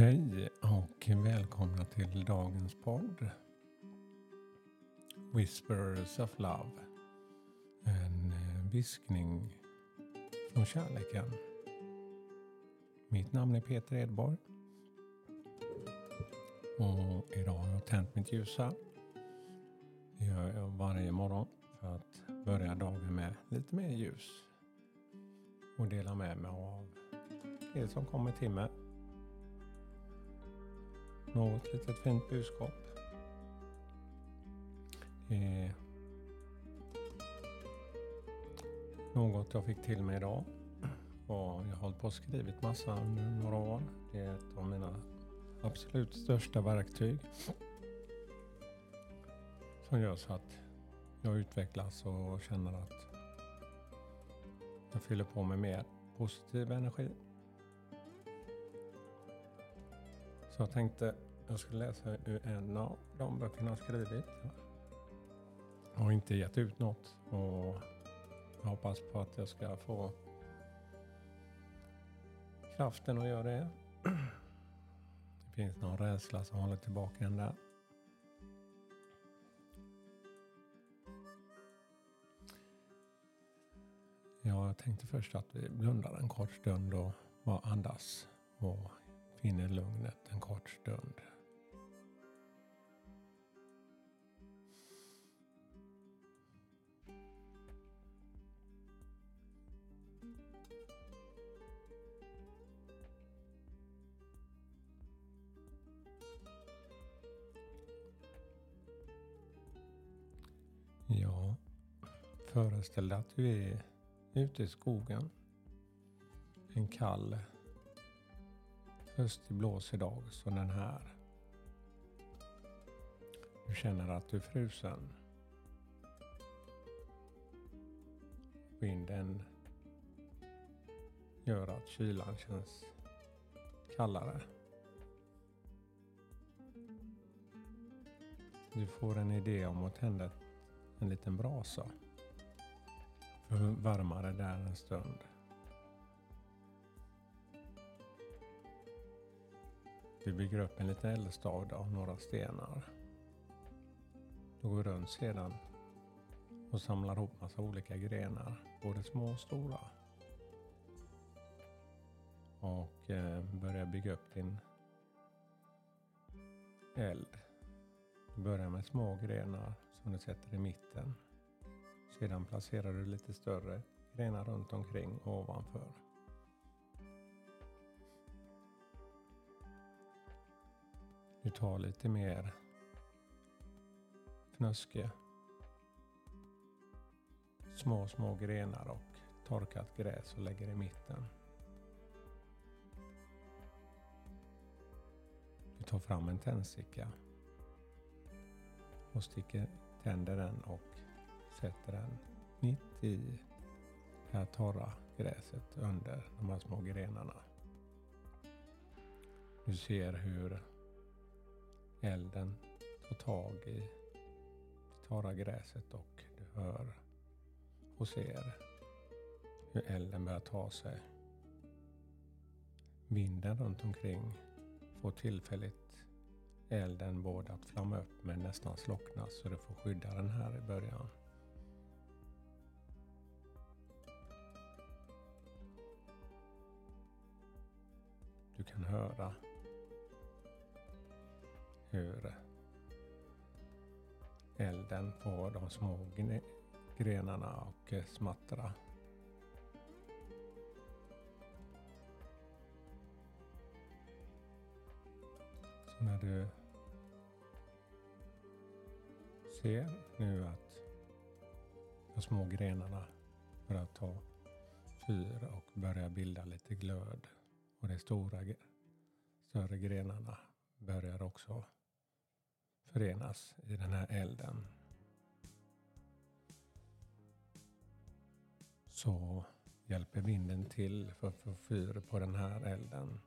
Hej och välkomna till dagens podd. Whispers of Love. En eh, viskning från kärleken. Mitt namn är Peter Edborg. Och idag har jag tänt mitt ljus här. Det gör jag varje morgon för att börja dagen med lite mer ljus. Och dela med mig av det som kommer till mig något litet fint budskap. Det är något jag fick till mig idag. Och jag har hållit på och skrivit massa under några år. Det är ett av mina absolut största verktyg. Som gör så att jag utvecklas och känner att jag fyller på med mer positiv energi. Så jag tänkte jag skulle läsa ur en av de böckerna jag skrivit. Jag har inte gett ut något och jag hoppas på att jag ska få kraften att göra det. Det finns någon rädsla som håller tillbaka en där. Ja, jag tänkte först att vi blundar en kort stund och bara andas och finner lugnet en kort stund. Ja, föreställ dig att du är ute i skogen en kall höstig blåsig dag som den här. Du känner att du är frusen. Vinden gör att kylan känns kallare. Du får en idé om att tända en liten brasa. För att värma det där en stund. Vi bygger upp en liten eldstad av några stenar. Då går vi runt sedan och samlar ihop massa olika grenar, både små och stora. Och eh, börjar bygga upp din eld. Du börjar med små grenar som du sätter i mitten. Sedan placerar du lite större grenar runt omkring ovanför. Du tar lite mer fnöske. Små, små grenar och torkat gräs och lägger i mitten. Du tar fram en tändsticka och sticker, tänder den och sätter den mitt i det här torra gräset under de här små grenarna. Du ser hur elden tar tag i det torra gräset och du hör och ser hur elden börjar ta sig. Vinden runt omkring får tillfälligt elden både att flamma upp men nästan slockna så du får skydda den här i början. Du kan höra hur elden på de små grenarna och smattra. Så när du ser nu att de små grenarna börjar ta fyr och börjar bilda lite glöd och de stora större grenarna börjar också förenas i den här elden. Så hjälper vinden till för att få fyr på den här elden.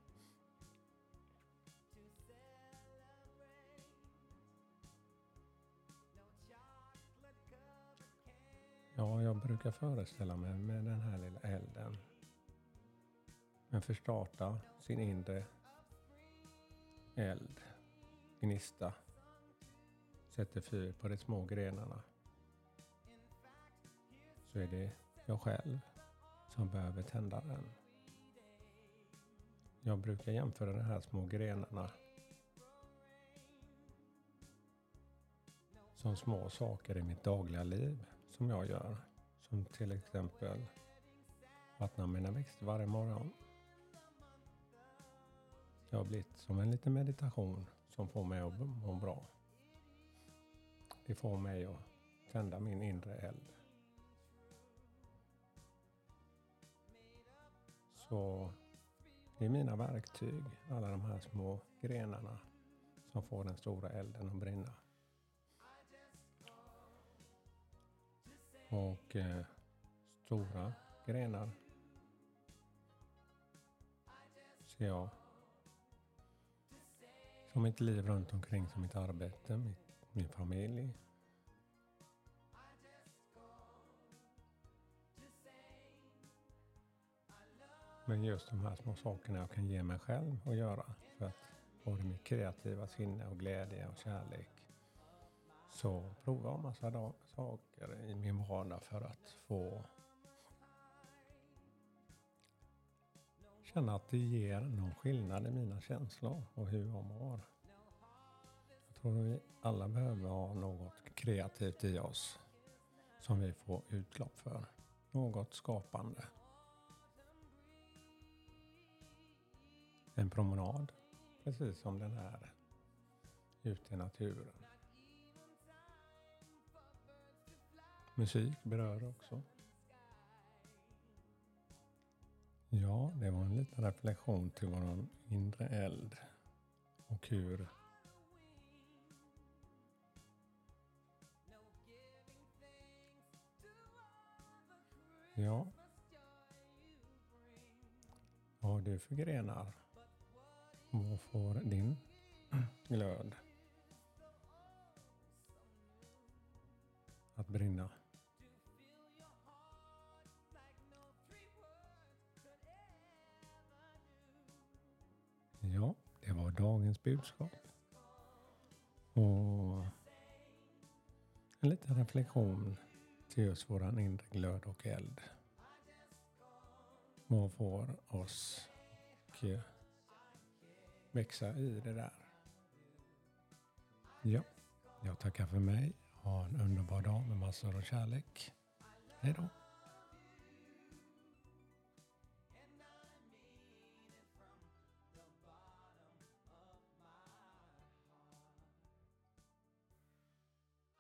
Ja, jag brukar föreställa mig med den här lilla elden. Men förstarta sin inre eld, gnista, sätter fyr på de små grenarna så är det jag själv som behöver tända den. Jag brukar jämföra de här små grenarna som små saker i mitt dagliga liv som jag gör. Som till exempel vattna mina växter varje morgon. Det har blivit som en liten meditation som får mig att må bra. Det får mig att tända min inre eld. Så det är mina verktyg, alla de här små grenarna som får den stora elden att brinna. Och eh, stora grenar ser jag som mitt liv runt omkring, som mitt arbete, mitt, min familj. Men just de här små sakerna jag kan ge mig själv att göra för att både mitt kreativa sinne och glädje och kärlek. Så prova en massa saker i min vardag för att få känna att det ger någon skillnad i mina känslor och hur jag mår. Jag tror vi alla behöver ha något kreativt i oss som vi får utlopp för. Något skapande. En promenad, precis som den här ute i naturen. Musik berör också. Ja, det var en liten reflektion till vår inre eld och hur Ja. Vad har du för grenar? Vad får din glöd att brinna? Ja, det var dagens budskap. Och en liten reflektion till just våran inre glöd och eld. Må får oss att eh, växa i det där? Ja, jag tackar för mig. Ha en underbar dag med massor av kärlek. Hej då!